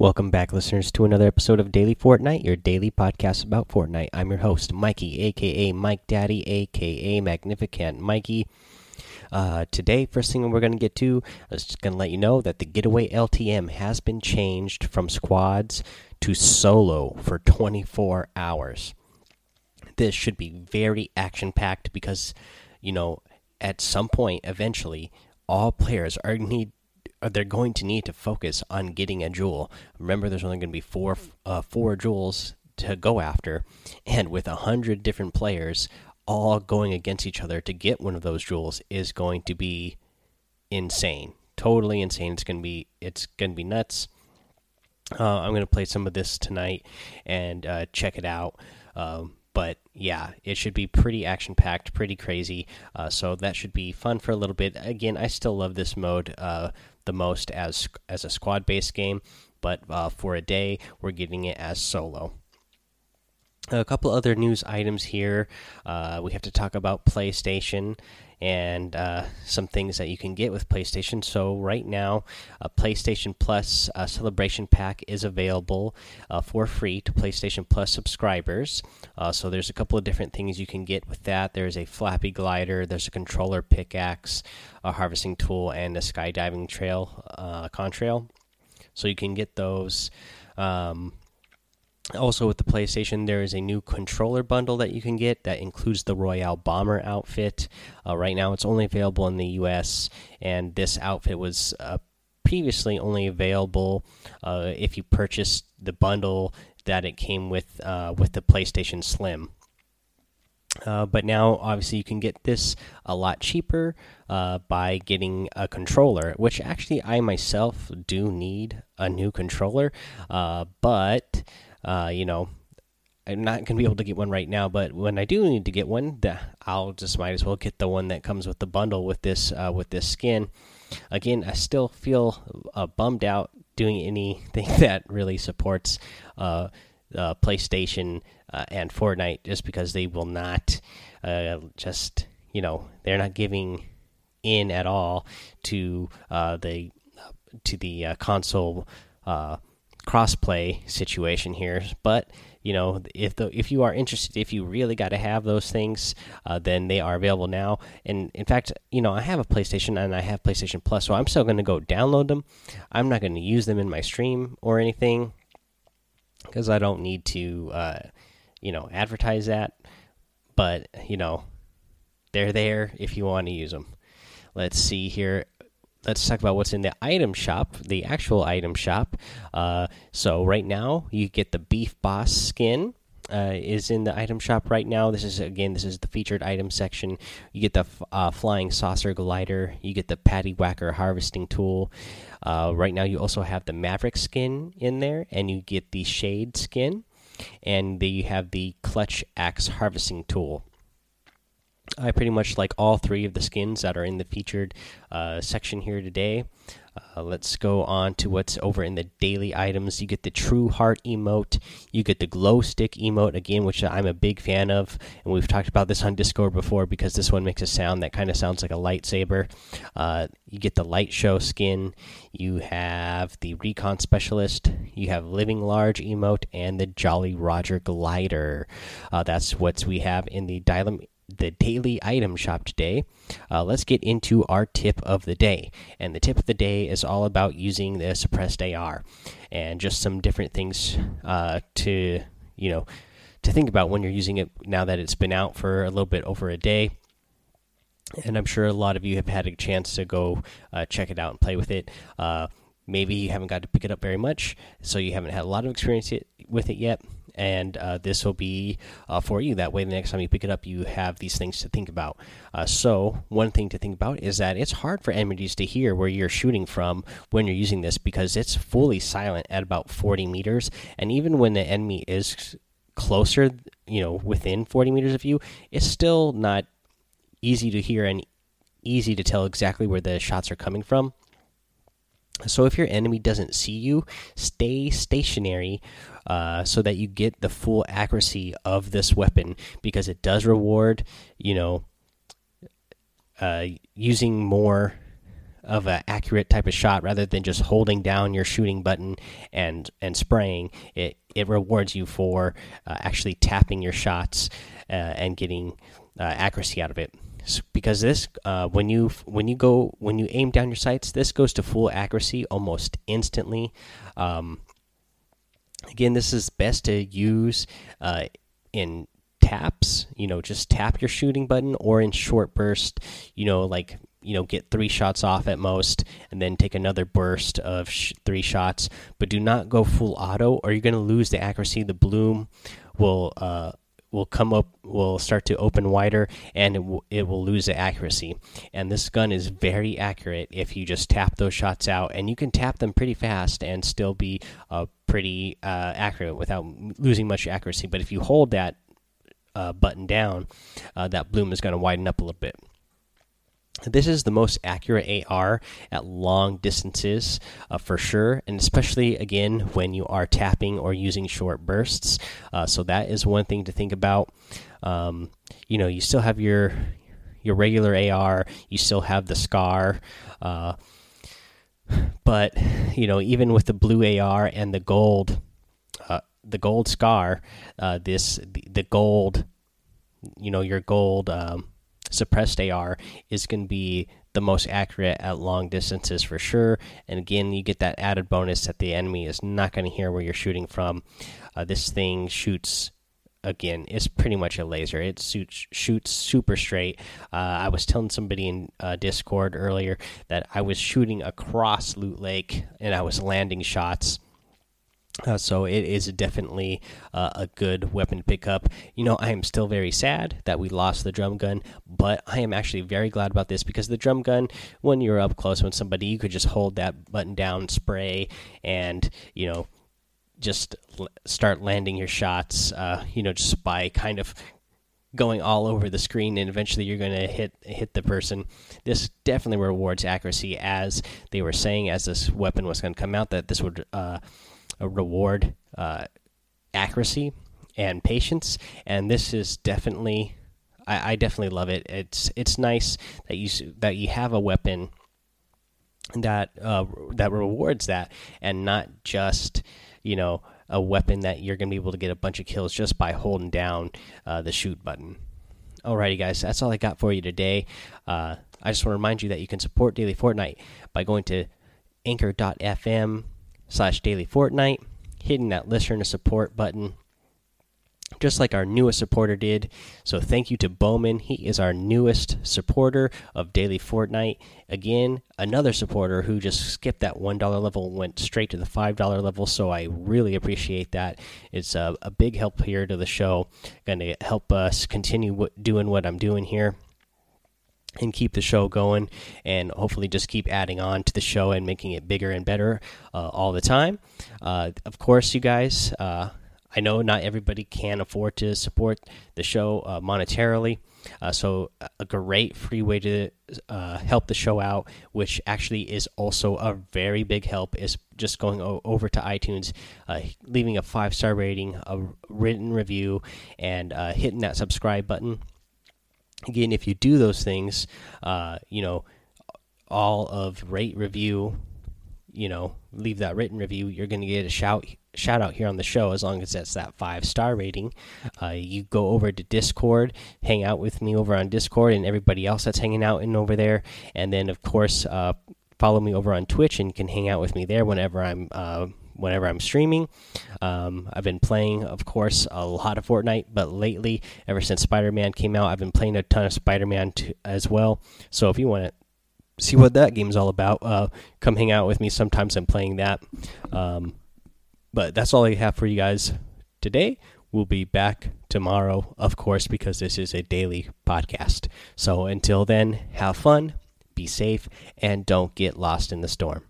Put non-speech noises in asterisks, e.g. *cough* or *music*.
Welcome back, listeners, to another episode of Daily Fortnite, your daily podcast about Fortnite. I'm your host, Mikey, aka Mike Daddy, aka Magnificent Mikey. Uh, today, first thing we're going to get to is just going to let you know that the Getaway LTM has been changed from squads to solo for 24 hours. This should be very action packed because, you know, at some point, eventually, all players are need they're going to need to focus on getting a jewel. Remember, there's only going to be four uh, four jewels to go after, and with a hundred different players all going against each other to get one of those jewels is going to be insane, totally insane. It's going to be it's to be nuts. Uh, I'm going to play some of this tonight and uh, check it out. Um, but yeah, it should be pretty action packed, pretty crazy. Uh, so that should be fun for a little bit. Again, I still love this mode uh, the most as as a squad based game, but uh, for a day we're getting it as solo. A couple other news items here. Uh, we have to talk about PlayStation and uh, some things that you can get with PlayStation. So right now, a PlayStation Plus uh, Celebration Pack is available uh, for free to PlayStation Plus subscribers. Uh, so there's a couple of different things you can get with that. There's a flappy glider, there's a controller pickaxe, a harvesting tool, and a skydiving trail uh, contrail. So you can get those. Um, also, with the PlayStation, there is a new controller bundle that you can get that includes the Royale Bomber outfit. Uh, right now, it's only available in the US, and this outfit was uh, previously only available uh, if you purchased the bundle that it came with uh, with the PlayStation Slim. Uh, but now, obviously, you can get this a lot cheaper uh, by getting a controller, which actually I myself do need a new controller. but uh, you know, I'm not gonna be able to get one right now, but when I do need to get one, I'll just might as well get the one that comes with the bundle with this uh, with this skin. Again, I still feel uh, bummed out doing anything *laughs* that really supports uh, PlayStation uh, and Fortnite, just because they will not uh, just you know they're not giving in at all to uh, the to the console crossplay situation here. But you know, if the if you are interested, if you really got to have those things, uh, then they are available now. And in fact, you know, I have a PlayStation and I have PlayStation Plus, so I'm still going to go download them. I'm not going to use them in my stream or anything because I don't need to, uh, you know, advertise that. But you know, they're there if you want to use them. Let's see here let's talk about what's in the item shop, the actual item shop. Uh, so right now you get the Beef Boss skin. Uh, is in the item shop right now. This is again, this is the featured item section. You get the uh, flying saucer glider. You get the patty whacker harvesting tool. Uh, right now, you also have the Maverick skin in there, and you get the shade skin, and you have the clutch axe harvesting tool. I pretty much like all three of the skins that are in the featured uh, section here today. Uh, let's go on to what's over in the daily items. You get the True Heart emote. You get the Glow Stick emote again, which I'm a big fan of, and we've talked about this on Discord before because this one makes a sound that kind of sounds like a lightsaber. Uh, you get the Light Show skin. You have the Recon Specialist. You have Living Large emote and the Jolly Roger glider. Uh, that's what we have in the the daily item shop today. Uh, let's get into our tip of the day. And the tip of the day is all about using the suppressed AR and just some different things uh, to, you know, to think about when you're using it now that it's been out for a little bit over a day. And I'm sure a lot of you have had a chance to go uh, check it out and play with it. Uh, maybe you haven't got to pick it up very much, so you haven't had a lot of experience with it yet and uh, this will be uh, for you. That way, the next time you pick it up, you have these things to think about. Uh, so, one thing to think about is that it's hard for enemies to hear where you're shooting from when you're using this because it's fully silent at about 40 meters, and even when the enemy is closer, you know, within 40 meters of you, it's still not easy to hear and easy to tell exactly where the shots are coming from. So if your enemy doesn't see you, stay stationary uh, so that you get the full accuracy of this weapon because it does reward, you know, uh, using more of an accurate type of shot rather than just holding down your shooting button and and spraying. It it rewards you for uh, actually tapping your shots uh, and getting uh, accuracy out of it. because this, uh, when you when you go when you aim down your sights, this goes to full accuracy almost instantly. Um, again, this is best to use uh, in taps. You know, just tap your shooting button, or in short burst. You know, like you know get three shots off at most and then take another burst of sh three shots but do not go full auto or you're going to lose the accuracy the bloom will uh, will come up will start to open wider and it, it will lose the accuracy. And this gun is very accurate if you just tap those shots out and you can tap them pretty fast and still be uh, pretty uh, accurate without losing much accuracy. But if you hold that uh, button down uh, that bloom is going to widen up a little bit this is the most accurate AR at long distances uh, for sure, and especially again when you are tapping or using short bursts. Uh, so that is one thing to think about. Um, you know, you still have your your regular AR, you still have the scar, uh, but you know even with the blue AR and the gold, uh, the gold scar, uh, this the, the, gold, you know your gold. Um, suppressed AR is going to be the most accurate at long distances for sure. And again, you get that added bonus that the enemy is not going to hear where you're shooting from. Uh, this thing shoots again it's pretty much a laser it shoots, shoots super straight uh, i was telling somebody in uh, discord earlier that i was shooting across loot lake and i was landing shots uh, so it is definitely uh, a good weapon to pick up. You know, I am still very sad that we lost the drum gun, but I am actually very glad about this because the drum gun, when you're up close with somebody, you could just hold that button down, spray, and you know, just start landing your shots. Uh, you know, just by kind of going all over the screen and eventually you're going to hit hit the person this definitely rewards accuracy as they were saying as this weapon was going to come out that this would uh, reward uh, accuracy and patience, and this is definitely. I, I definitely love it. It's it's nice that you that you have a weapon that uh, that rewards that, and not just you know a weapon that you're going to be able to get a bunch of kills just by holding down uh, the shoot button. Alrighty, guys, that's all I got for you today. Uh, I just want to remind you that you can support Daily Fortnite by going to anchor.fm slash daily fortnite, hitting that listener support button, just like our newest supporter did. So thank you to Bowman. He is our newest supporter of Daily Fortnite. Again, another supporter who just skipped that $1 level went straight to the $5 level. So I really appreciate that. It's a, a big help here to the show. Going to help us continue doing what I'm doing here and keep the show going and hopefully just keep adding on to the show and making it bigger and better uh, all the time. Uh, of course you guys uh, i know not everybody can afford to support the show uh, monetarily uh, so a great free way to uh, help the show out which actually is also a very big help is just going over to itunes leaving a five star rating a written review and hitting that subscribe button again, if you do those things, uh, you know, all of rate review, you know, leave that written review, you're going to get a shout shout out here on the show as long as that's that five star rating. Uh, you go over to Discord, hang out with me over on Discord, and everybody else that's hanging out in over there, and then of course. Uh, follow me over on Twitch and can hang out with me there whenever I'm uh, whenever I'm streaming. Um, I've been playing, of course, a lot of Fortnite, but lately, ever since Spider Man came out, I've been playing a ton of Spider Man as well. So if you want to see what that game's all about, uh, come hang out with me. Sometimes I'm playing that. Um, but that's all I have for you guys today. We'll be back tomorrow, of course, because this is a daily podcast. So until then, have fun, be safe, and don't get lost in the storm.